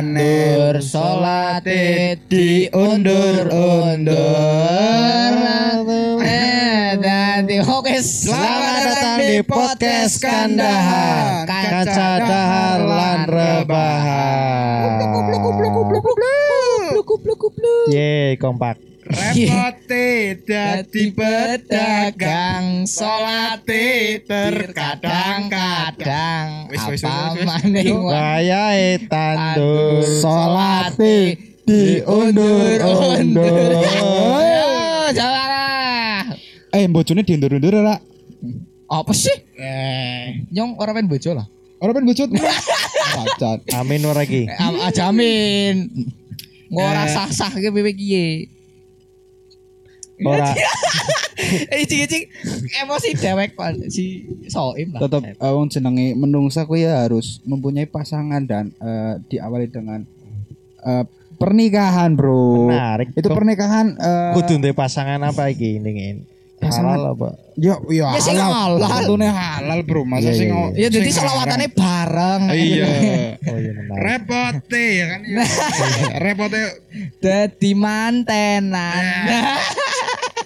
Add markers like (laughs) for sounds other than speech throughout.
Tandur salate diundur-undur. Eh, dadi oke Selamat datang di podcast Kandahan Kaca dahar lan rebahan Ye kompak Repote dadi pedagang salate terkadang-kadang. apa maning Wayahe tandur. Salate diundur-undur. (laughs) Ayo, jalan Eh, bojone diundur-undur ora? apa sih? Eh, nyong orang pengen bojo lah. Ora ben bojot. Pacat. Amin ora iki. Am- jamin ngora Eh. sah-sah ke piye piye Ora (laughs) eh cing-cing emosi dewek Pak. si Soim lah Tetep eh, wong jenenge menungsa kuwi ya harus mempunyai pasangan dan eh, diawali dengan eh, pernikahan, Bro. menarik Itu Kok pernikahan eh, kudu ndek pasangan apa iki ning Pasangan- halal apa Ya, ya, Ya, sing halal. Tentunya halal, bro. Masa Iya, sing iya, ya jadi haram. selawatannya bareng Iya. oh iya (laughs) menarik Repote ya kan. iya. (laughs) Repote dadi mantenan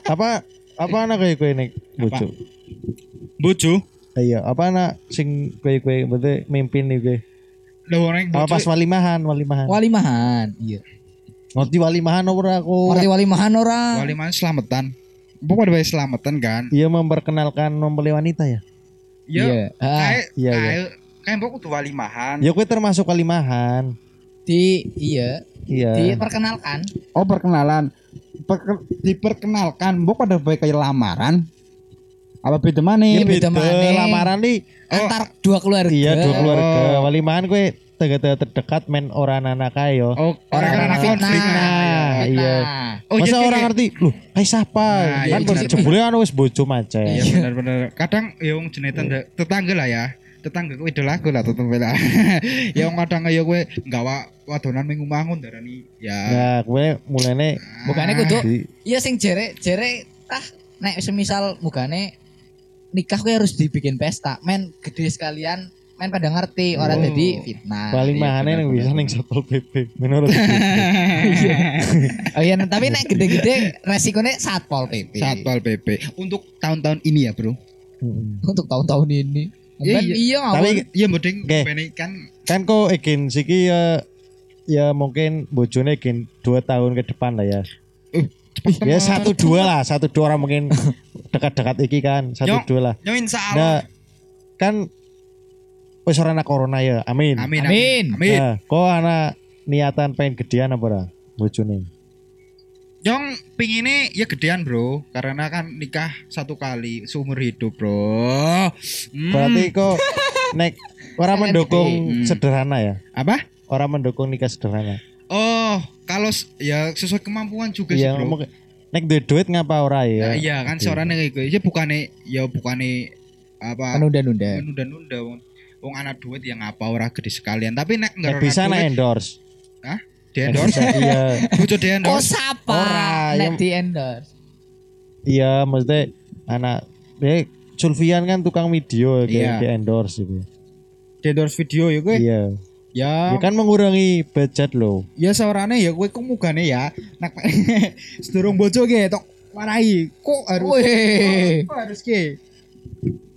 apa apa anak kayak kowe nek bojo bojo. iya apa anak sing kowe kowe berarti mimpin nih Lho orang pas walimahan walimahan walimahan iya ngerti walimahan ora aku ngerti walimahan ora Wali mana selamatan. Pokoknya ada selamatan kan. Iya memperkenalkan mempelai wanita ya. Iya, iya. kayak kayak mbok kudu walimahan. Ya kowe termasuk walimahan. di iya Iya. diperkenalkan Oh, perkenalan. Perke- diperkenalkan mbok pada baik kayak lamaran. Apa beda mana? Iya beda beda lamaran nih. antar dua keluarga Iya dua keluarga. Oh. Walimahan kowe tegak terdekat men orang anak kayo. Oh, orang konflik. fitnah Nah, iya. Oh, Masa iya, orang iya. ngerti, loh, hai siapa? Nah, kan iya, benar. jebule kan wis bojo macet. Iya benar-benar. Kadang ya wong tenda- tetangga lah ya. Tetangga kowe idol aku lah tetep lah. (laughs) ya wong kadang ya kowe nggawa wadonan minggu mangun darani ya. Nah, kowe mulane bukannya kudu di iya sing jere jere ah nek semisal bukannya nikah gue harus dibikin pesta men gede sekalian men pada ngerti orang Oh. jadi fitnah walimahane Iya, yang benar, bisa ning Satpol PP menurut (laughs) oh iya tapi nek gede-gede resikonya satpol pp Satpol PP untuk tahun-tahun ini ya, Bro. Mm. untuk tahun-tahun ini Iya, iya. iya Tapi. Iya mending ini kan kan kok ikin siki ya ya mungkin bojone ikin dua tahun ke depan lah ya. Ya satu dua lah, satu dua orang mungkin dekat-dekat iki kan, satu Yo. dua lah. Insya Nah, kan wis ora corona ya. Amin. Amin. Amin. Amin. Nah, kok ana niatan pengen gedean apa ora bojone? Yang pinginnya ya gedean bro Karena kan nikah satu kali seumur hidup bro Hmm. Berarti kok nek ora Sangat mendukung gede. sederhana ya? Apa? Orang mendukung nikah sederhana. Oh kalau ya sesuai kemampuan juga Iya, sih bro ngomong nek duwe duit ngapa ora ya? Nah, Iya kan Oke. seorangnya kayak gue Ya bukannya Ya bukannya Apa Penunda-nunda. Menunda-nunda wong, wong anak duit yang ngapa ora gede sekalian Tapi nek Nek nggak bisa nek endorse. Di endorse Iya. (laughs) Butuh di Kok endorse siapa Ora, nek yang- di endorse Iya, maksudnya anak eh Sulfian kan tukang video Iya. kayak di endorse gitu. Di endorse video ya gue Iya. Ya Ya kan mengurangi budget loh. ya seorangnya ya gue kok mugane ya nak (laughs) sedurung bojo ge tok warai kok harus Wih. kok harus ge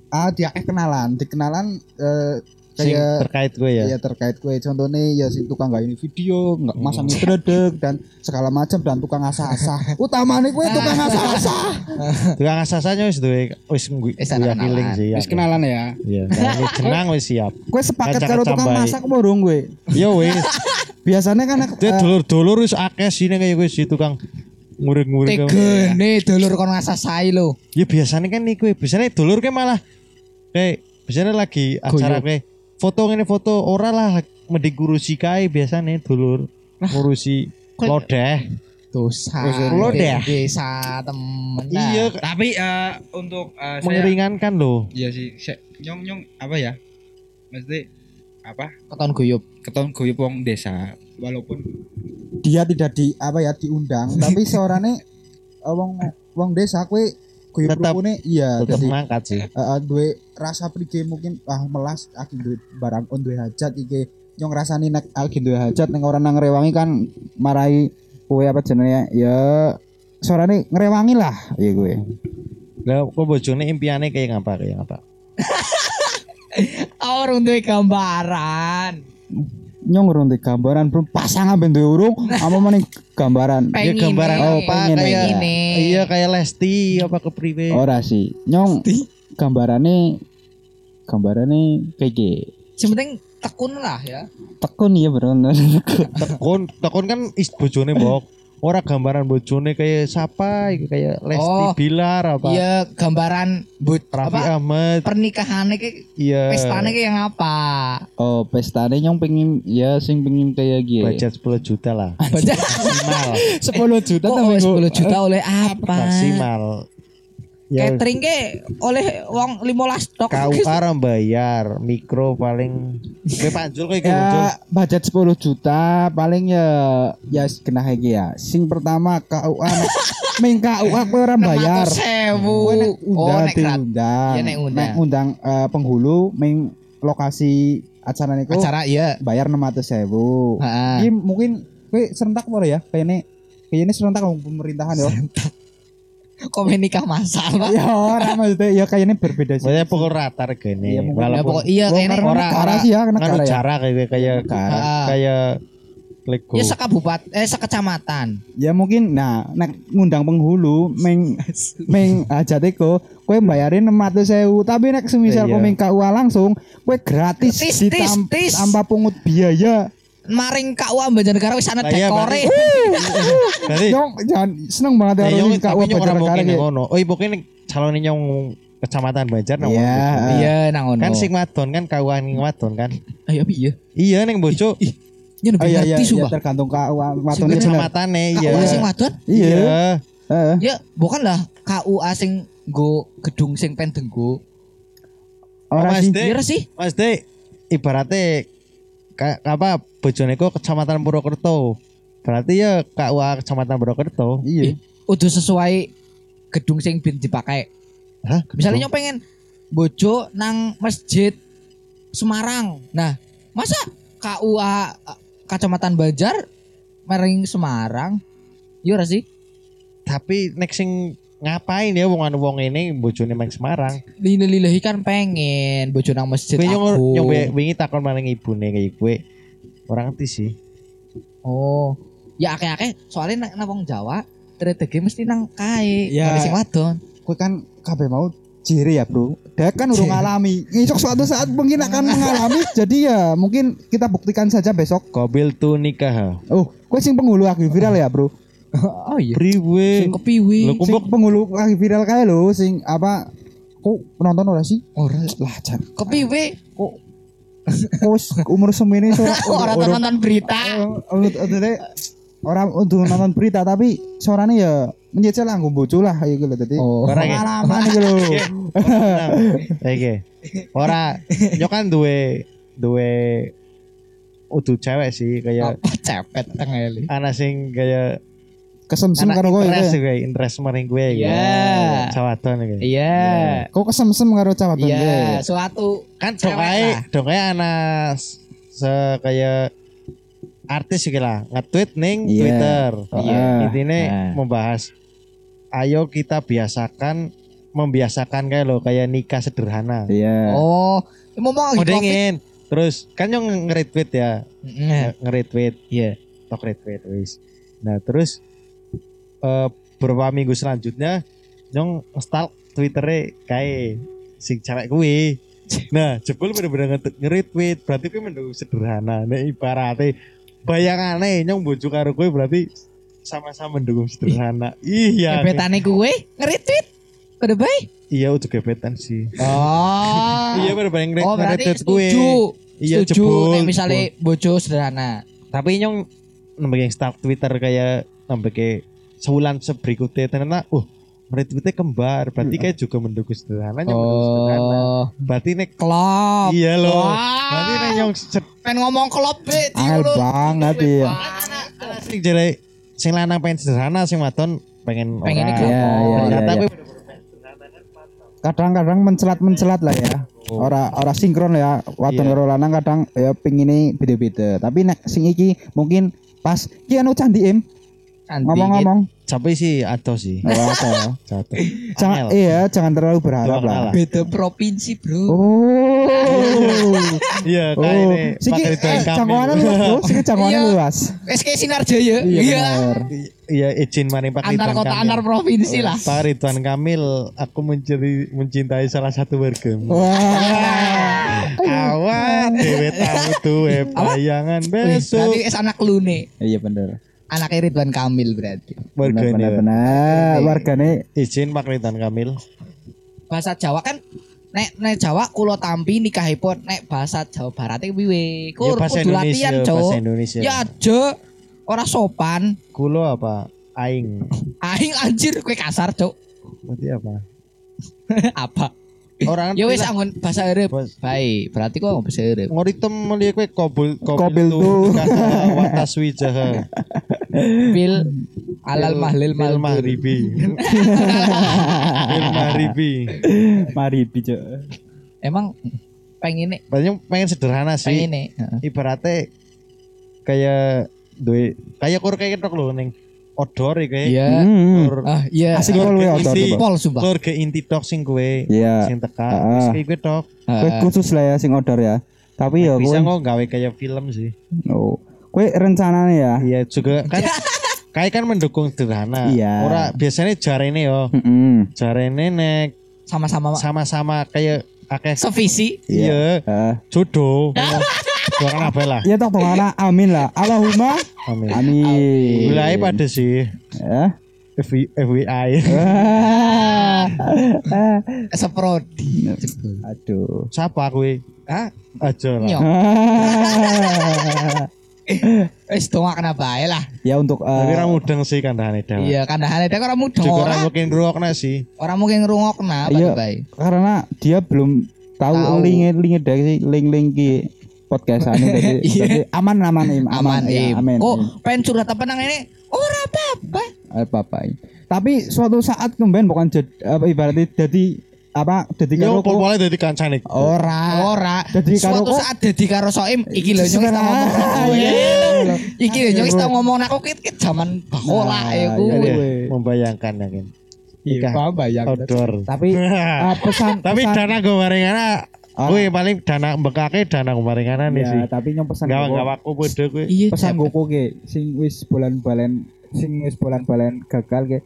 ah dia eh, kenalan dikenalan eh, kayak terkait gue ya. ya terkait kue contohnya ya si tukang gak ini video nggak masang dredeg dan segala macam dan tukang asah-asah (laughs) utamanya kue tukang asah-asah (laughs) Tukang asasanya wis duwe wis feeling kenalan. sih ya. wis kenalan ya Iya, jenang wis siap. kue sepaket Ngajak karo tukang masak murung gue Ya wis, (laughs) biasanya kan dia eh, dulur-dulur wis akeh sini kayak wis si tukang nguring-nguring. Tegene dulur kon ngasasai lo. Ya biasanya kan niku, biasanya dulur ke malah kayak biasanya lagi acara kayak foto ini foto ora lah mending ngurusi kae biasanya dulur ngurusi lodeh. Dosa. Lo deh. Desa temen. Iya, tapi eh, untuk saya mengeringankan loh. Iya sih, se- nyong nyong apa ya? Mesti apa? Keton guyup. Keton guyup wong desa walaupun dia tidak di apa ya diundang, tapi (laughs) seorangnya eh, wong wong desa kue guyup Tetap- rukune iya Tetap jadi mangkat sih. eh, eh, duwe rasa prige mungkin ah melas aki duwe barang on duwe hajat iki yang ngrasani nek lagi duwe hajat ning ora nang ngrewangi kan marai kowe apa jenenge ya suarane ngrewangi lah ya kowe. Lah kok bojone impiannya kayak ngapa kayak ngapa? (laughs) Orang duwe gambaran. Nyong urung duwe gambaran bro pasangan ben duwe urung apa maning gambaran. Ya gambaran nih. apa pengen kayak nih. iya kayak Lesti apa kepriwe? Ora sih. Nyong gambarane gambarane kayak gini. Penting tekun lah ya. tekun ya bener (laughs) Tekun tekun kan is bojone mbok. Ora gambaran bojone kayak siapa kayak Lesti Oh. Bilar apa? Iya gambaran but Raffi apa Ahmad. pernikahannya ke Iya. pestanya kayak yang apa? oh pestane nyong pengen ya sing pengen kayak gini Budget 10 juta lah. Baca Maksimal. (laughs) 10 juta kok oleh 10 juta oleh apa? Maksimal. Ya Catering ke oleh wong 15 tok. kau (laughs) orang bayar mikro paling Kowe panjul kowe iki ya budget 10 juta paling ya ya kena kayak ya sing pertama KUA (laughs) ming KUA kowe ora bayar sewu. nek Oh undang nek diundang Ya, nek undang. nek undang eh, penghulu ming lokasi acara niku acara iya. bayar 600 sewu Heeh. Ini mungkin kowe serentak boleh ya kayaknya kayaknya serentak ngomong pemerintahan ya Kok nikah masal, Pak? ya ora maksudnya ya kayaknya berbeda sih Maksudnya pukul rata regane. Iya. Ya, Walaupun pokok iya kayaknya karena ora- negara ora- sih ya negara ya jarak kayak kayak. Ah. kayak Lego. ya sekabupat eh sekecamatan. ya mungkin nah nek ngundang penghulu meng meng aja teko kowe bayarin 600 sewu tapi nek semisal Iya. kowe KUA langsung kowe gratis Tis, ditam- tis, tis. tanpa pungut biaya Maring KUA Banjarnegara wis ana iya, dekore. (laughs) Berarti nyong jangan seneng banget ya ya nyong KUA ora Banjarnegara iki. ngono. Oh, pokoknya calon nyong kecamatan Banjar nang Iya. Iya nang ngono. Kan sing wadon kan kawan ning wadon kan. ayo piye? Iya ning bojo. Ya Oh, lebih iya, iya, ngerti iya, sumpah. tergantung KUA Sing watone bener. Kecamatane iya. KUA sing wadon? Iya. Iya. Heeh. Ya bukan lah KUA sing go gedung sing pen denggo. Ora Mas sih. Dek. Iya sih. Mas Dek, ibaratnya ka, apa bojone ku kecamatan Purwokerto. Berarti ya KUA kecamatan Purwokerto. Iya. Udah sesuai gedung sing bin dipakai. Hah? Misalnya nyong pengen bojo nang masjid Semarang. Nah, masa KUA Kecamatan Banjar mering Semarang? Iya ora sih? Tapi nek sing ngapain ya wong anu wong ini bojone main Semarang. Lili-lilehi kan pengen bojo nang masjid aku. we- wingi takon maling ibune kayak kowe. Ora ngerti sih. Oh, ya akeh-akeh soalnya nang, nang wong Jawa tredege mesti nang kae. Ya. Sing wadon. Kowe kan kabeh mau jere ya, Bro. Dia kan urung Jere. ngalami. Ngisok suatu saat mungkin akan (laughs) mengalami. Jadi ya mungkin kita buktikan saja besok. Kobil tu nikah. Oh, kowe sing penghulu lagi viral ya, Bro. (laughs) oh iya. Priwe. Sing kepiwi. Lho, kumpul penghulu lagi viral kae lho, sing apa kok penonton ora sih? Ora Lah, jan. kepiwi. Kok kok wis umur semene so (laughs) Ora tau nonton berita. orang untuk nonton berita tapi suaranya ya mencecil lah bojo lah kayak gitu dadi Oh. Pengalaman iki lho (laughs) Oke. Ora, yo kan duwe duwe udu cewek sih kayak Apa cepet tengeli. anak sing kayak kesemsem karo kowe interest iki. juga interest maring gue Iya. Cawadon iki. Iya. kok kesemsem karo cawat Iya, suatu Kan dokae dokae anak se kayak artis iki lah nge-tweet ning Iya. Twitter. Iya. Intinya Ah. membahas ayo kita biasakan membiasakan kayak lo kayak nikah sederhana. iya Oh, mau mau lagi Covid. Modengin. Terus kan yang nge-retweet ya, Heeh. nge-retweet. Iya. Tok retweet wis. Nah, terus eh beberapa minggu selanjutnya nyong stalk Twitternya kayak sing cewek kuwi. Nah, jebul bener-bener nge- nge-retweet, berarti kuwi mendukung sederhana. Nek ibaratnya bayangane nyong bojo karo kuwi berarti sama-sama mendukung sederhana. Iya. Gebetane kuwe nge-retweet. Kode bae. Iya, udah gebetan sih. Oh. Iya, bener-bener Oh, berarti setuju. Iya, setuju jebul. nek misalnya bojo sederhana. tapi nyong nambah yang start Twitter kayak nambah kayak sebulan seberikutnya ternyata uh retweetnya kembar. Berarti kayak juga mendukung sederhana nyong mendukung sederhana. Oh. berarti nek Klop. iya loh. Wah. berarti nek nyong sed- pengen ngomong klop be. angel banget ya sing jelek sing lanang pengen sederhana sing wadon pengen klop. Iya, iya, ternyata iya, kuwi kadang-kadang mencelat-mencelat lah ya. Ora ora sinkron ya wadon Iya. karo lanang kadang ya pingine beda-beda. Tapi nek sing iki mungkin pas ki anu candi im Candi, ngomong-ngomong Sampai sih atau sih. oh, apa ya? Jatuh. jangan Angel. iya jangan terlalu berharap lah beda provinsi bro oh Iya, kayak oh ini. siki Pakai eh, luas bro (laughs) siki Iya. luas SK Sinarjaya iya benar Iya, izin maring Pak antar Ridwan kota Kamil. antar provinsi lah Pak Ridwan Kamil, aku mencintai salah satu warga. wah Awan, dewe tahu tuh bayangan besok. berarti es anak lu nih iya bener anaknya Ridwan Kamil berarti benar benar Warganya. benar wargane Izin Pak Ridwan Kamil. bahasa Jawa kan nek nek Jawa kulo tampi nikahipun nek bahasa Jawa Barat iki piye Ya, kur bahasa kudu Indonesia, latihan bahasa cok Indonesia. ya aja ora sopan Kulo apa? Aing. aing anjir kue kasar cok Berarti apa? (laughs) apa Orang ya wis anggon bahasa Arab. Bos. baik berarti kok bahasa Arab? Ngoritem melihat kue kobul Kobil tuh tuh. watas wijaha bil alal mahlil mal mal mahribi. Bil mahribi. Mari bijo emang pengen nih banyak pengen sederhana sih. Pengen nih ibaratnya kayak duwe kayak kur kayak ketok lho ning odor iki iya. Hmm. Ah iya. Asik kok luwe odor pol sumpah. Keluarga inti tok sing kowe Iya. sing teka Ah. wis gue tok. Kowe Ah, khusus lah ya sing odor ya. Tapi ya bisa kowe kok gawe kayak film sih. Oh, kowe rencananya ya. iya juga (laughs) kan kayak kan mendukung sederhana. Iya. ora biasanya jarene yo. Heeh. jarene nek sama-sama sama-sama kayak akeh sevisi. Iya. Eh, jodoh (laughs) doakan apa lah? Ya tok dongana amin lah. Allahumma amin. amin. mulai pada sih. Ya. FB FBI seprodi (laughs) Aduh. siapa kowe ah aja lah. Nyok. (laughs) Wis dongak kena bae lah. Ya untuk eh, tapi ra mudeng sih kandhane dewa iya kandahane dek ora mudeng. Juga ora ora mungkin ruwakna sih. ora mungkin ngrungokna Iya. bae karena dia belum tahu Tahu. link link dari link link ki podcast (laughs) ane jadi, Iya. jadi aman aman im aman. Ya, im. amin. kok pengen curhat apa nang ini? Ora apa-apa. Apa apa tapi suatu saat kembali bukan jadi apa ibaratnya jadi apa jadi karo kok- pol-pole dadi kancane. Ora. Ora. Jadi karo suatu saat dadi karo Soim iki lho nyong wis tau ngomong iya. eh. iki lho nyong wis tau ngomong aku ki ki jaman bahola ya ku. iya, Iya, Weh. membayangkan yakin Iya, Paham bayang tapi (laughs) ah, pesan tapi pesan, dana gue Ah. Wih paling dana mbekake dana gue maringana nih ya, sih tapi nyong pesan Gak gak aku gue iya pesan goku ke sing wis bulan balen sing wis bulan balen gagal ke.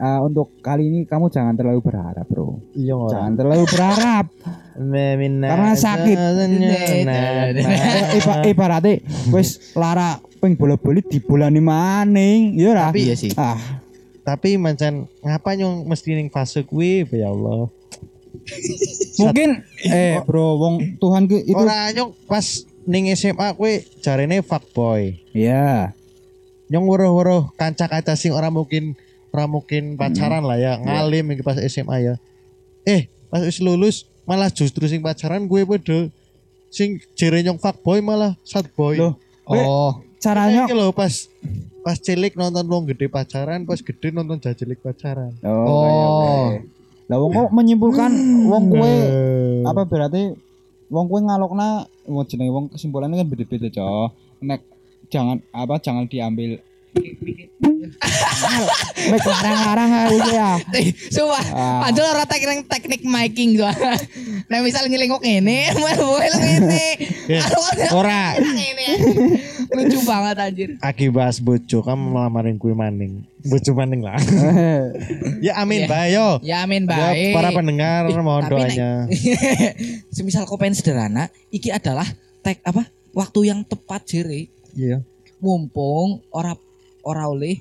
Ah, untuk kali ini kamu jangan terlalu berharap bro. Iya jangan terlalu berharap. Karena sakit. Eh, iba, ibaratnya wis lara ping bola-bali di bulan maning ya ora? Tapi iya sih. Ah. Tapi mancan ngapa nyong mesti ning fase kuwi? Ya Allah (laughs) mungkin eh bro wong Tuhan ki itu Ora nyong pas ning SMA kuwi jarene fuckboy ya nyong weruh-weruh kanca-kanca sing ora mungkin ora mungkin pacaran lah ya ngalim iki pas SMA ya. Eh pas wis lulus malah justru sing pacaran gue podo sing jere nyong fuckboy malah sad boy. Loh, oh caranya? lho pas pas cilik nonton wong gede pacaran pas gede nonton jajelik pacaran. Oh, Oh. Lah wong kok menyimpulkan wong kue Eh, apa berarti wong kue ngalokna mau jenenge wong kesimpulannya kan beda-beda cok. Nek jangan apa jangan diambil mek larang-larang ini ya Sumpah, Ah. Panjol ora teknik teknik miking tuh. Nah misal ngelingok ini, boleh ngene. Eh, ora Ngene. Lucu banget anjir. aki bahas bojo kamu melamarin kue maning bojo maning lah (laughs) ya amin Iya. bae yo Ya amin Ya, baik. para pendengar Ih, mohon doanya (laughs) Semisal kau pengen sederhana, iki adalah tek apa? Waktu yang tepat jere. iya Mumpung ora ora oleh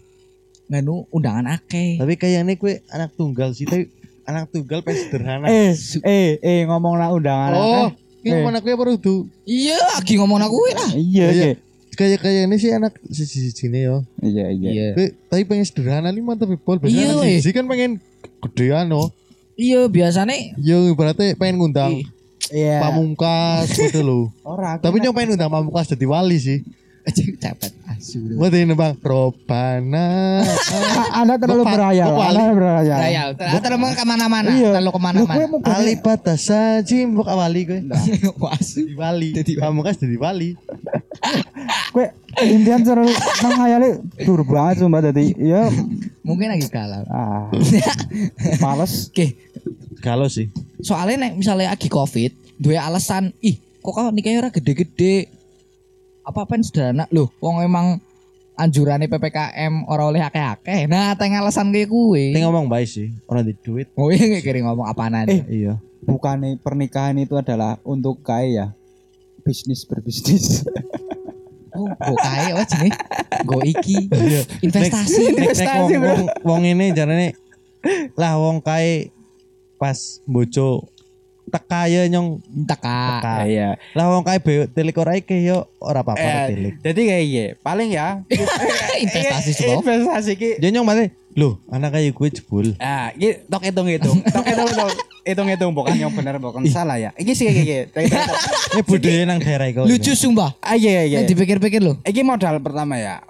nganu undangan akeh. tapi kayaknya kue anak tunggal sih tapi anak tunggal pengen sederhana. Eh eh eh ngomong lah undangan oh ini Eh. mana kue baru tuh Iya, lagi ngomong aku lah. iya Iya. iya. Kayak kayak ini sih anak sisi sini yo iya. Iya. Kue, tapi pengen sederhana lima tapi pol Iya, biasanya anak weh. sisi kan pengen gedean no. Iya, biasanya yo berarti pengen ngundang iya. pamungkas (laughs) gitu loh. Ora tapi nyong pengen ngundang pamungkas jadi wali sih cepet asu. Mau ini bang Robana. A- (laughs) Anda terlalu berhayal. Bapak Anda berhayal. Raya, terlalu ke mana-mana, Iya. terlalu ke mana-mana. mau Ali Patasa Jimbok awali gue. Asu. Di Bali. Kamu kan di Bali. Gue impian terlalu menghayali dur banget sumpah tadi. Ya Mungkin lagi kalah. ah. (laughs) Males. Oke, Kalau sih. soalnya nek misalnya lagi covid, dua alasan, ih kok kau nikahnya ora gede-gede, apa apa sederhana, loh, wong emang anjurannya ppkm ora oleh akeh-akeh. Nah, teng alasan kayak kue. Ini ngomong baik sih. Orang di duit. Oh iya nggak kira ngomong apaan aja. Eh. Iya. Bukannya pernikahan itu adalah untuk kaya ya. Bisnis berbisnis. Oh, go kae apa jenis? Go iki. Investasi. Nek nek Investasi, wong, bro. wong, wong ini jarane lah wong kae pas bojo teka ya nyong Teka. teka. Iya. Lah wong kae be tilik ora iki yo ora apa-apa Eh, tilik. Jadi kayak iya, paling ya (laughs) Investasi sih, Bob. Investasi ki. Ya nyong mate Loh, anak kayak gue jebul. Ah, iki tok hitung-hitung. (laughs) Tok hitung-hitung. Hitung-hitung bukan yang benar bukan salah ya. Iki sih kayak gitu. (laughs) Ini budaya nang daerah iku. Lucu sumpah. Ah iya iya. Nek dipikir-pikir loh. Iki modal pertama ya.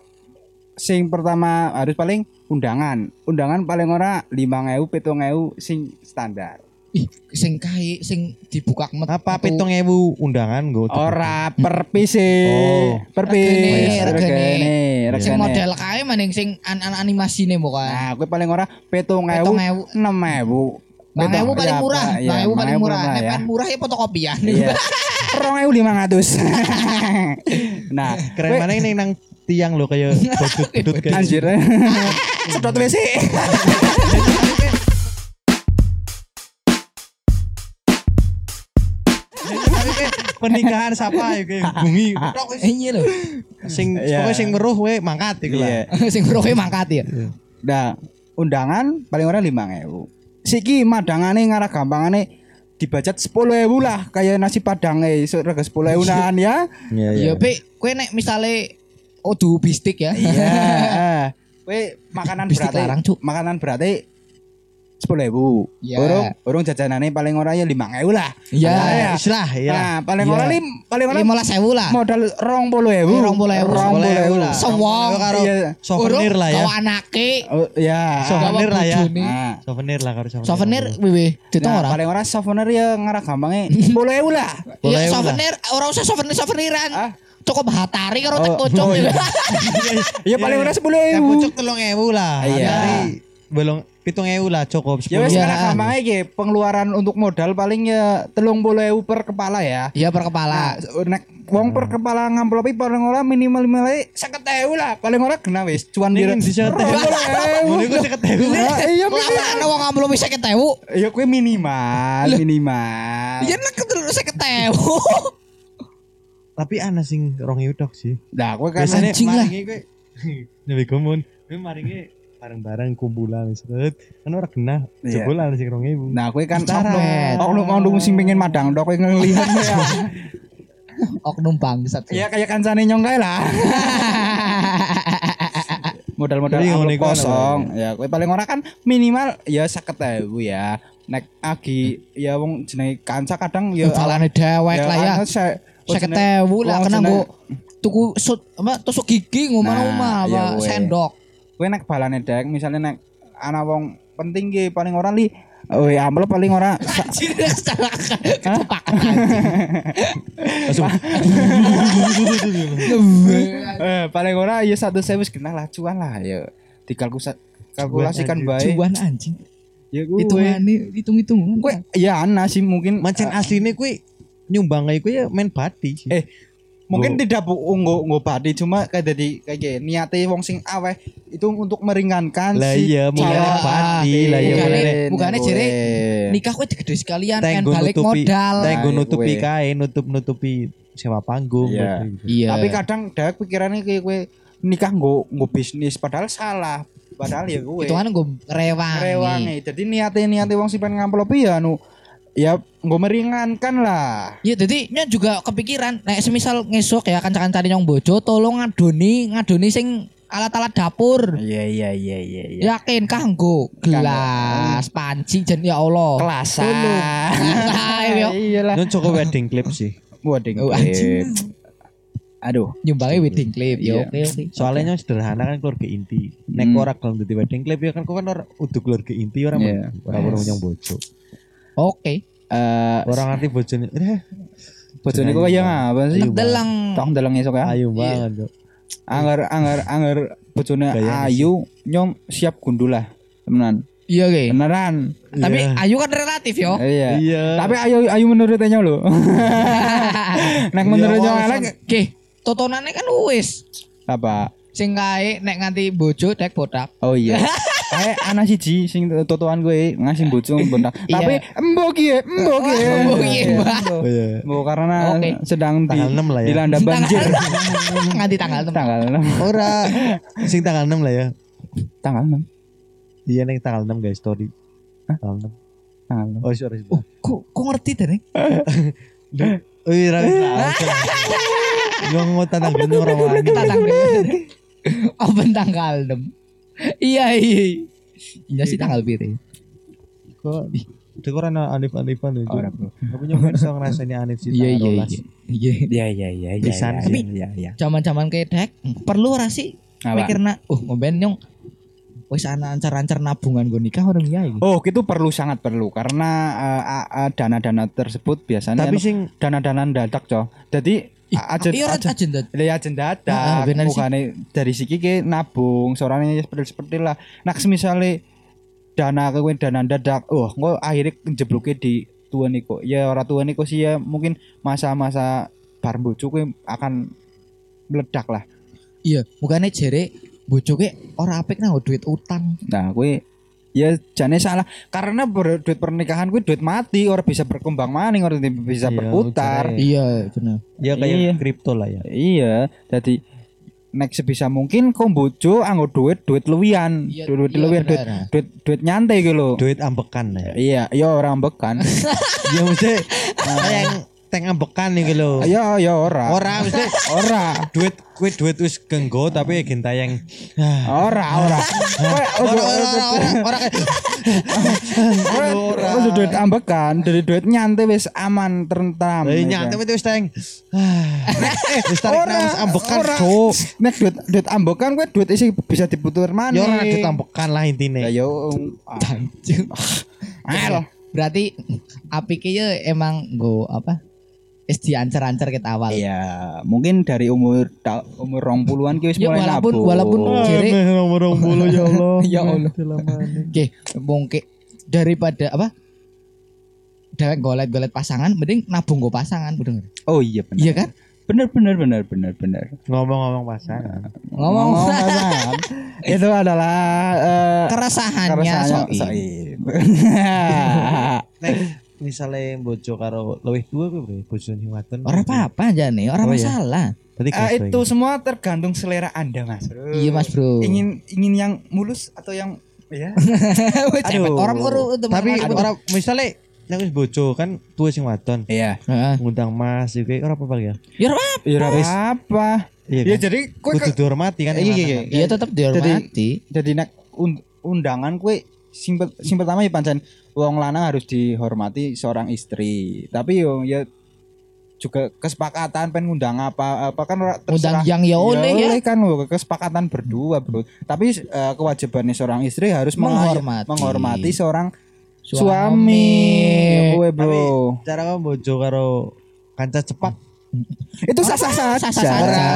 Sing pertama harus paling undangan. Undangan paling ora 5000 7000 sing standar. Ih, sing kae sing dibuka met. Apa aku- pitung ewu undangan gue? Ora per piece. Oh. Per Regane, piece. regane. Regane, Sing model kae maning sing an-an animasine bukan. Nah, gue paling ora 7000 Petong ewu. 6000. Bang Ewu paling murah, Pak. Iya, Bang Ewu paling murah. Nek ya. paling murah ya fotokopian. Iya. Rong ewu lima ratus. (laughs) Nah, Keren mana ini nang tiang lo kayak bodut-bodut (laughs) kayak Anjir. Sedot (laughs) WC. Pernikahan siapa ya tok wis. (laughs) Iya loh. sing Iya. pokoknya sing meruh we mangkat iku lah. Iya. (laughs) sing roke mangkat ya. Nah, undangan paling ora lima ewu. Siki madangane ngarah gampangane dibajat sepuluh ewu lah kayak nasi padang eh rega sepuluh ewu ya. Iya Iya, Pe, kowe nek misale odu bistik ya. Iya. (laughs) Kue makanan berarti makanan berarti sepuluh ewu. Iya. Urung urung jajanane paling ora ya lima ewu lah. Iya. Ya, wis lah ya. Nah, paling Iya. ora lim paling ora 15.000 lah. modal rong puluh. Eh, rong puluh ewu. Rong puluh ewu lah. Sewong. karo Iya. souvenir lah ya. Kau anake. Oh, ya. Souvenir lah ya. bojone. Nah, Souvenir lah karo souvenir. Souvenir wiwi, ditung Nah, ora? paling ora souvenir ya ngarah gampangnya (laughs) sepuluh ewu lah. Iya, souvenir, ora usah souvenir-souveniran. Ah. Cukup hatari karo Oh, tek pocong. oh, iya. (laughs) Ya paling ora sepuluh Ya ewu. pucuk telung ewu lah. Iya. Belum pitung ewu lah cukup Ya wes Iya. karena gampangnya iki pengeluaran untuk modal paling ya telung puluh ewu per kepala ya. Iya per Nah, kepala. nek wong per kepala ngamplopi paling ora minimal minimal seket ewu lah. Paling ora kena wis cuan di (laughs) seket ewu. Ngono iku seket ewu. Iya minimal. ana wong ngambil bisa ketemu. Ya kue minimal, minimal. Iya nek saya ketemu. (laughs) Tapi ana sing rong ewu tok sih. Nah, kue kan Biasanya maringi kowe Nabi komun. Kowe maringi bareng-bareng kumpulan set. Kan ora kena Iya. jebol ana sing rong ewu. Nah, kue kan oknum oknum sing pengen madang dok kue ngelihat ya. (laughs) Oknum bangsat. Ya kayak kancane nyong kae lah. (laughs) Modal-modal amplop ana kosong. Ya, kue paling ora kan minimal ya seket ewu ya. Nek agi ya wong jenenge kanca kadang ya Balane dewek lah ya. anu, saya Saya ketemu lah wong kena jenenge- mbok tuku sut apa tusuk gigi ngomong-ngomong Nah, apa iya, sendok. Kowe nek balane dek misalnya nek ana wong penting ki paling ora li Oh ya amplop paling ora (laughs) sa- Anjir secara kepak. Langsung (laughs) eh, paling ora ya satu sewu genah lah cuan lah ya dikalkulasi kalkulasikan baik Cuan anjing. ya gue Hitungane hitung-hitung. gue ya ana sih mungkin mancen eh, asline kuwi nyumbang kayak kuwi ya main bati sih. Eh, mungkin tidak bu nggo nggo badi cuma kayak jadi kayak gini, niate wong sing aweh itu untuk meringankan lah si iya mungkin calon. bati lah iya bukane jere Boleh. nikah kowe digede sekalian kan balik nutupi modal. tenggo nutupi kuwe. kae nutup-nutupi sewa panggung Iya. gitu. Iya. Tapi kadang dek pikirannya kayak gue nikah nggo nggo bisnis padahal salah. Padahal ya gue. itu kan gue rewangi. rewangi. Jadi niate niate wong sing pengen ngamplopi ya anu ya nggo meringankan lah. Iya, jadi nya juga kepikiran. Nek semisal ngesok ya kanca-kancane nyong bojo tolong ngadoni ngadoni sing alat-alat dapur. Iya iya iya iya iya. Yakin kanggo gelas, panci jen ya Allah. Kelasan. (laughs) Iyalah. Itu cukup wedding clip sih. Waduh. Oh, anjing. Aduh. Nyumbangnya wedding clip. Ya Iya. oke oke. Soalnya yang sederhana kan keluarga inti. Nek Hmm. ora gelem dadi wedding clip ya kan kok kan ora udah keluarga inti ora Iya. ora perlu nyong bojo. Oke. Eh, Ora ngerti bojone. Eh, bojone kok kaya ngapa sih? Delang. Tok ndeleng esuk ya. ayu banget. Cuk. Angger angger angger bojone ayu nyong siap gundul lah. Temenan. Iya oke. Beneran. Tapi Iya. Ayu kan relatif yo. Iya. Iya. Tapi ayu ayu menurutnya lho. (laughs) Nek menurutnya Iya, elek Oke. Totonannya kan wis. apa? Sing kae nek nganti bojo dek botak. Oh iya. (laughs) Kayak (laughs) anak siji sing totoan gue ngasih bojo bentak. Iya. Tapi embok ya, embok ya. Embok iya, Mbak. Oh iya. Mbok karena sedang di Tanggal 6 lah ya. dilanda banjir. nganti tanggal tem- tanggal 6. Ora sing tanggal 6 lah ya. Tanggal 6. Iya ning tanggal 6 guys story. Tanggal 6. Tanggal 6. Oh sorry. Oh, kok kok ngerti deh? Oh iya ra. Ngomong tentang gunung ora wani. Tanggal Oh, ben tanggal 6. Iya iya. Iya sih tanggal piro? Kok Dek ora ana anif-anifan lho. Ora, Bro. Tapi nyong iso ngrasani anif sih Iya tanggal iya 12. iya. Iya. Iya iya iya iya. Iya, sih. Iya iya. Zaman-zaman kayak dek perlu ora sih Apa? mikirna oh ngoben nyong wis ana ancar-ancar nabungan gue nikah orang iya iki. Oh, itu perlu sangat perlu karena eh, a- a- dana-dana tersebut biasanya Tapi anu, sing dana-dana dadak, Cok. Jadi Ya aja dadak, Ah, ah, bener sih. bukannya dari siki ke nabung, seorang seperti seperti lah. Nah, misalnya dana kowe dana dadak, oh, engko akhirnya jebloke di tua niko. Ya ora tua niko sih ya mungkin masa-masa bar bojo kowe akan meledak lah. Iya, bukannya jere bojoke ora apik nang duit utang. Nah, kowe ya jane salah karena ber- duit pernikahan kowe duit mati orang bisa berkembang maning orang bisa Iya, berputar. ujarnya. Iya, bener. ya kayak Iya. kripto lah ya. Iya, jadi nek sebisa mungkin kok bojo anggo duit duit luwian, Iya, duit iya, luwian, duit duit duit nyantai gitu loh. Duit ambekan lah ya. Iya, iya orang bekan. Ya mesti kayak (laughs) teng ambekan nih lho. Iya, iya ora. Ora mesti Ora. duit kuwi duit wis genggo tapi genta yang Ora, ora. Ora ora ora ora ora. Duit ambekan, dari duit nyantai wis aman tentram. Lah nyante itu wis teng. Eh wis tarik ambekan cuk. Nek duit duit ambekan kowe duit isi bisa diputar mana? Ya ora duit ambekan lah intine. Ya yo. Al. Berarti apike ya emang go apa? Wis diancar-ancar kita awal. Iya, mungkin dari umur ta- umur rong puluhan ki wis Ya, mulai walaupun- nabung. walaupun Jere- Meh nomor bulu ya Allah. (laughs) Ya Allah. Oke, mungkin daripada apa? Dewek golet-golet pasangan, mending nabung go pasangan, bener. Oh iya benar. Iya kan? Benar benar benar benar benar. Ngomong-ngomong pasangan. Ngomong pasangan itu adalah eh, keresahannya keresahannya Soim. Soim. Nek misale bojo karo luwih tuwa kuwi bojone sing wadon. Ora apa-apa aja nih, ora Oh, iya. masalah. Tadi Eh, itu semua tergantung selera Anda, Mas. Bro. Iya Mas Bro. Ingin ingin yang mulus atau yang ya? (laughs) Cepet orang uru Tapi ora misale nek wis bojo kan tuwa sing wadon Iya. Heeh. ngundang Mas iki ora apa-apa ya. Ya ora apa. Ya ora apa. Iya Ya kan. jadi kowe Kudu dihormati kan. Iya, iya, iya. Iya tetap dihormati. jadi nek un- undangan kue sing, per- sing pertama ya pancen wong lanang harus dihormati seorang istri tapi yo ya juga kesepakatan pengen ngundang apa apa kan ora Undang terserah. yang ya oleh ya. oleh kan kesepakatan berdua bro tapi eh, kewajibannya seorang istri harus Menghormati. menghormati seorang Suami. suami, Ya, bro Cara kamu bojo karo kanca cepak itu sah sah saja Sah-sah saja.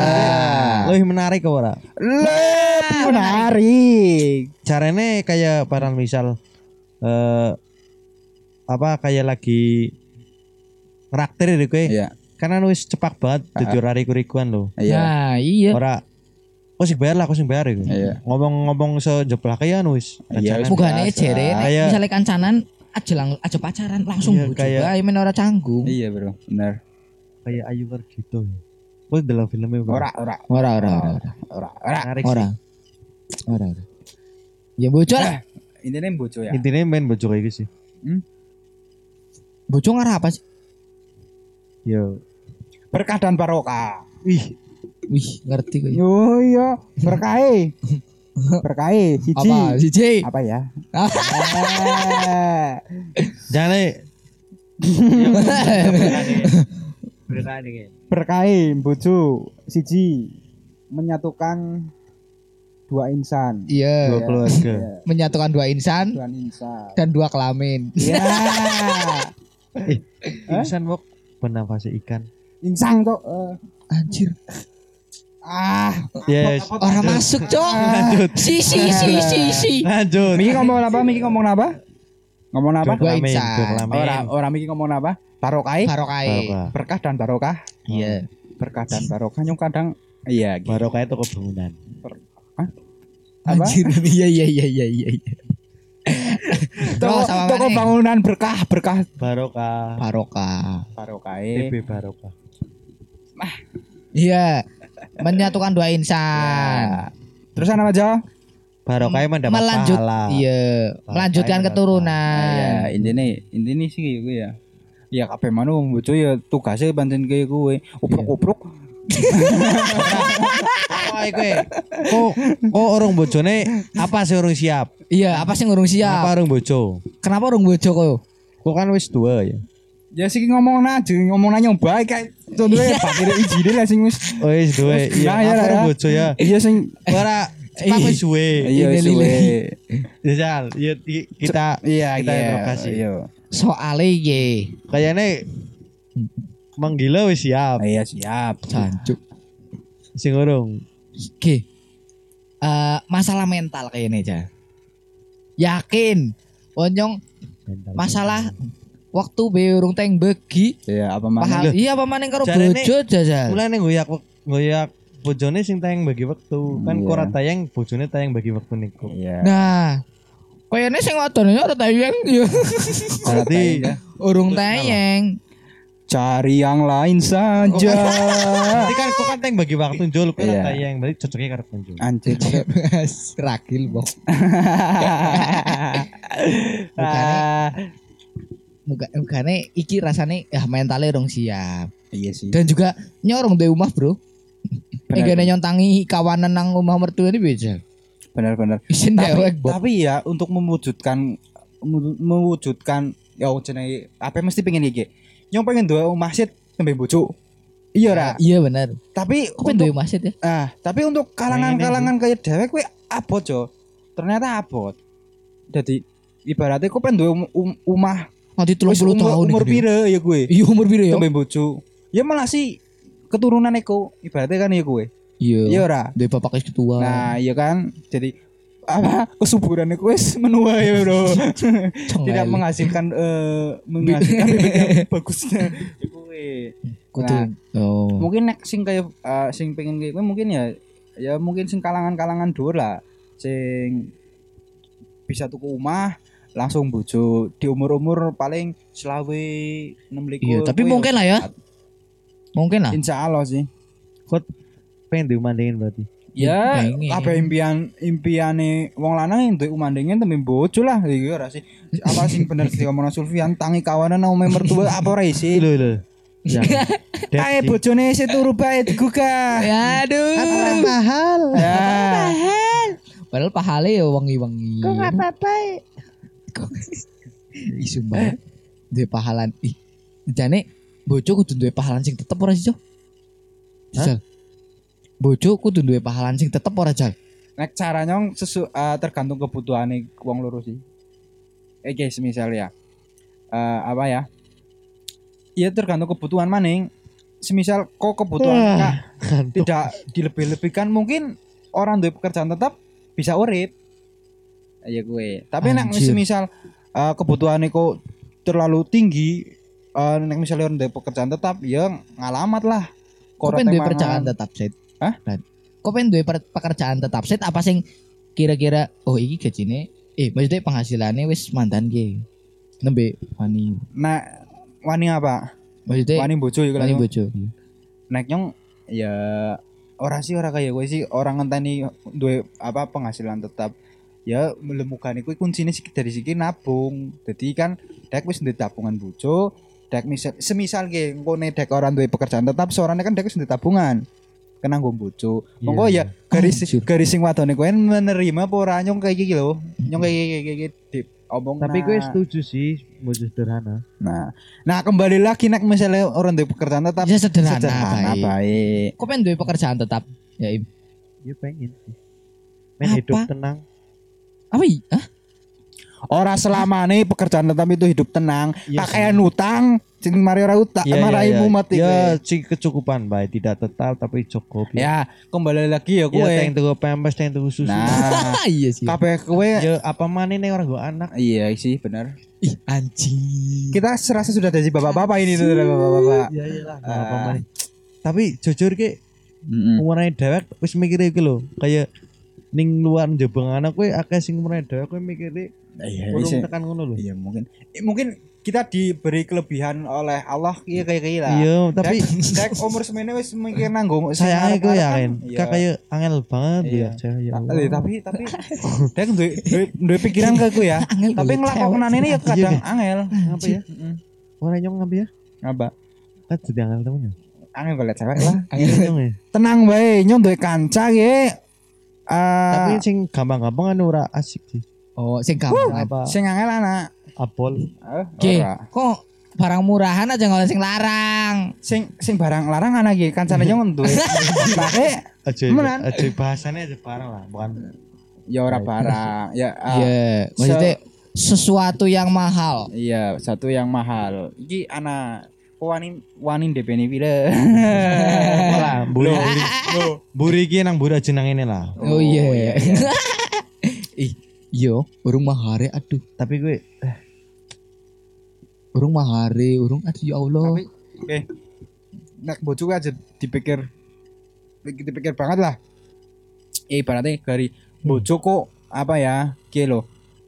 lebih menarik kok ora? lebih menarik Caranya kayak parang misal eh apa kayak lagi ngeraktir deh kowe. Iya. Karena wis cepak banget dadi ora riku-rikuan lho. iya Nah, iya. Ora Oh sing bayar lah, aku sing bayar iku. Iya. Ngomong-ngomong sejeblak ya wis. Iya. Bukannya biasa. jere Kayak- misalnya kancanan aja lang aja pacaran langsung Iya, kayak- men ora canggung. iya bro benar kayak Ayu Wargito ya. Oh dalam filmnya ora ora Ora ora ora ora. ora ora Ora. Ora. Ya bojo lah. intinya bojo sih. ya Intinya main bojo kayak gitu sih. Bojo ngarah apa sih? Yo. berkah dan barokah Wih, Wih, ngerti gue. yo iya berkahe berkahe siji Apa? J. apa ya (laughs) jangan eh. (laughs) berkah bojo siji menyatukan dua insan. Iya. Dua keluarga. Iya, Menyatukan dua insan dua insan. dan dua kelamin. Ya. (laughs) Insan wok bernafas ikan. Insang kok. eh. Anjir. ah, Yes. Orang masuk, Cok. Si si si si si. Lanjut. Miki ngomong apa? Miki ngomong apa? Ngomong apa? Dua Kelamin, insan. Orang orang Miki ngomong apa? Barokai, Barokai. Barokah. berkah dan barokah. Iya. Berkah dan barokah yang kadang iya gitu. Barokah itu kebangunan. Apa? Anjir. (laughs) Iya iya iya iya iya. (laughs) Toko, sama toko bangunan berkah, berkah Barokah. Barokah. barokai. TB Barokah. Iya. Menyatukan dua insan. Ya. Terus apa aja? Barokah mendapat Melanjut, pahala. iya, melanjutkan keturunan. ya, intinya intinya sih gue ya. Ya kabeh mana wong bojo ya tugasnya pancen kaya gue. Upruk-upruk. (laughs) Wah, kowe. Kok kok orang bojone apa sih orang siap? Iya, apa sih Apa siap? orang bojo? Kenapa urung bojo kok? Kok kan wis dua ya. Ya sih ngomong aja, ngomong nanya baik kayak contohnya bakir izine lah sing wis. Oh dua. Wis Iya, dua ya, apa lah, orang ya. bojo ya. Iya sing Ora cepat wis suwe. iya Ini suwe. Jajal, ya i- kita Iya, Kita iya. interogasi. Iya. Soale ye. kayaknya menggila wis siap. Iya siap. Jancuk. Sing urung. Oke. Eh masalah mental kayaknya aja. Yakin. Onyong masalah waktu be urung teng begi Iya, apa mana? pahal iya apa maning karo bojo jajal. Mulane ngoyak ngoyak bojone sing tayang bagi waktu. Kan Iya. kora tayang bojone tayang bagi waktu niku. Iya. Nah, kayaknya sing wadon ora tayang yo. Berarti (laughs) Urung tayang. Cari yang lain saja. Berarti kan kok kan tayang bagi waktu jol kok Iya. tayang berarti cocoknya karo penjol. Anjir. Ragil bok. Ah, (laughs) Muga mugane iki rasane ya mentalnya urung siap. Iya sih. Dan juga nyorong di rumah, Bro. Enggak nyontangi kawanan nang rumah mertua ini beda. Benar-benar. (laughs) Tapi, tapi ya untuk mewujudkan mewu- mewujudkan ya jenenge apa mesti pengen iki. Yang pengen dua masjid tembe bojo. Iya ra. Iya benar. Tapi Kok pengen masjid ya? ah, tapi untuk kalangan-kalangan kayak dewek kuwi abot, Jo. Ternyata abot. Jadi ibaratnya kok pengen duwe um, um- umah Nanti 30 umur, tahun umur pira ya gue. Iya umur piro ya? Tembe bojo. Ya malah sih keturunan eko ibaratnya kan ya gue. Iya Iya. ora. Duwe bapak wis ketua. Nah, iya kan. Jadi apa kesuburan itu wes menua ya bro (laughs) tidak menghasilkan eh (laughs) menghasilkan bibit yang (laughs) bagusnya. Nah, Oh. mungkin nek sing kayak eh, sing pengen kayak mungkin ya ya mungkin sing kalangan-kalangan dhuwur lah sing bisa tuku rumah langsung bojo di umur-umur paling selawe 6 Iya, tapi mungkin lah ya. Mungkin lah. insya Allah sih pengen diumandingin berarti. ya pengen. apa impian impiane wong lanang entuk umandingin tembe bojo lah iki ora sih apa sing bener sih ngomong Sulfian tangi kawanan nang omahe mertua apa ora isi Lho lho. (laughs) Jangan. kae bojone isih turu bae digugah Ya aduh. mahal? ya Padahal pahale ya wangi-wangi. Kok enggak apa-apa? (laughs) Ih sumpah. Duwe pahalan. Ih. Jane bojo kudu duwe pahalan sing tetep ora sih, Jo? Jal. Bojo kudu duwe pahalan sing tetep ora, Jal? nek caranya sesu eh, tergantung kebutuhane wong loro sih eh guys misal ya Eh, apa ya ya tergantung kebutuhan maning semisal kok kebutuhan Kak, Kantuk. tidak dilebih-lebihkan mungkin orang duwe pekerjaan tetap bisa urip ya gue tapi nek Anjir. semisal eh, kebutuhannya kok terlalu tinggi eh nek misalnya orang duwe pekerjaan tetap ya ngalamat lah Kok Kora pengen duwe temangan. pekerjaan tetap set? Hah? Dan kok pengen duwe pekerjaan tetap set apa sing kira-kira oh iki gajine eh maksudnya penghasilannya wis mandan ge. Nembe wani. nah wani apa Maksudnya wani bojo ya wani bojo. nek nyong ya ora sih ora kayak gue sih orang ngenteni duwe apa penghasilan tetap ya melemukan iku kuncinya sih dari siki nabung jadi kan dek wis ndek tabungan bojo dek misal semisal ge ngene dek orang duwe pekerjaan tetap seorangnya kan dek wis ndek tabungan kena nggo bojo monggo Iya. ya garis Anjir. garis sing wadone kowe menerima apa ora nyong kayak gini lho nyong kayak kayak kayak di omong Tapi gue setuju sih bojo sederhana. Nah, nah kembali lagi nek misalnya orang di pekerjaan tetap Ya sederhana, sederhana baik. baik. Kok pengen duwe pekerjaan tetap? Ya. Ya pengen sih. Apa? hidup tenang. Apa? Hah? Ora selama nih pekerjaan tetap itu hidup tenang. Iya Kakean utang, sing mari ora utang, Iya, iya, iya. mumet iki. Ya sing kecukupan baik tidak tetap tapi cukup. Ya, kembali lagi ya Ya kowe. teng tuku pempes teng tuku susu. Nah, (laughs) iya sih. kabeh kowe Ya apa mana nih orang gue anak. Iya sih benar. Ih, anjing. Kita serasa sudah dari bapak-bapak ini tuh bapak-bapak. Ya iyalah. Ah. apa mana. Tapi jujur ki Mm-mm. umurnya dewek wis mikir iki lho kayak ning luar njebeng anak kowe akeh sing umurnya dewek kowe mikire Iya, urung iya. tekan ngono lho. Iya mungkin eh, mungkin kita diberi kelebihan oleh Allah iya kayak kayak lah. Iya, tapi Dek umur semene wis mikir nanggung sayangnya gue yakin Iya. kak kayak angel banget Iya. ya cewek ya Ta- Allah. eh, tapi tapi dek duwe pikiran kayak gue ya. (laughs) Tapi cewek. ini ya kadang Iya, angel. Ngapa ya? Orang nyong ngapa ya? Ngapa? Kan jadi angel temennya. Angel golek cewek lah. Angel (laughs) nyong ya. Tenang bae, nyong duwe kanca ge. Tapi Ah, sing gampang-gampang kan ora asik sih. Oh, sing gampang. Apa sing angel anak. Apol? Eh, ora. kok barang murahan aja nggak sing larang. Sing sing barang larang anak iki kancane nyong duwe. (laughs) Pakai Aja aja bahasannya aja barang lah, bukan ya ora barang. Ya ah, Iya, maksudnya sesuatu yang mahal. Iya, satu yang mahal. Iki anak kok wani wani DPNI pile. lah, buri buri. Buri iki nang buri jenang ini lah. Oh, iya. (laughs) Ih, yo, urung mahare aduh. Tapi gue urung mahari urung aduh ya Allah. Tapi eh nak bocok aja dipikir dipikir banget lah. Eh ibaratnya dari hmm. bocok kok apa ya ke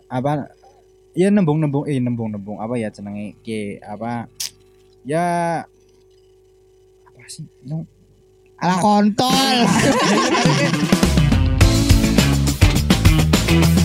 apa ya nembung nembung eh nembung nembung apa ya cenderung ke apa ya apa sih no. Ala kontol. (laughs)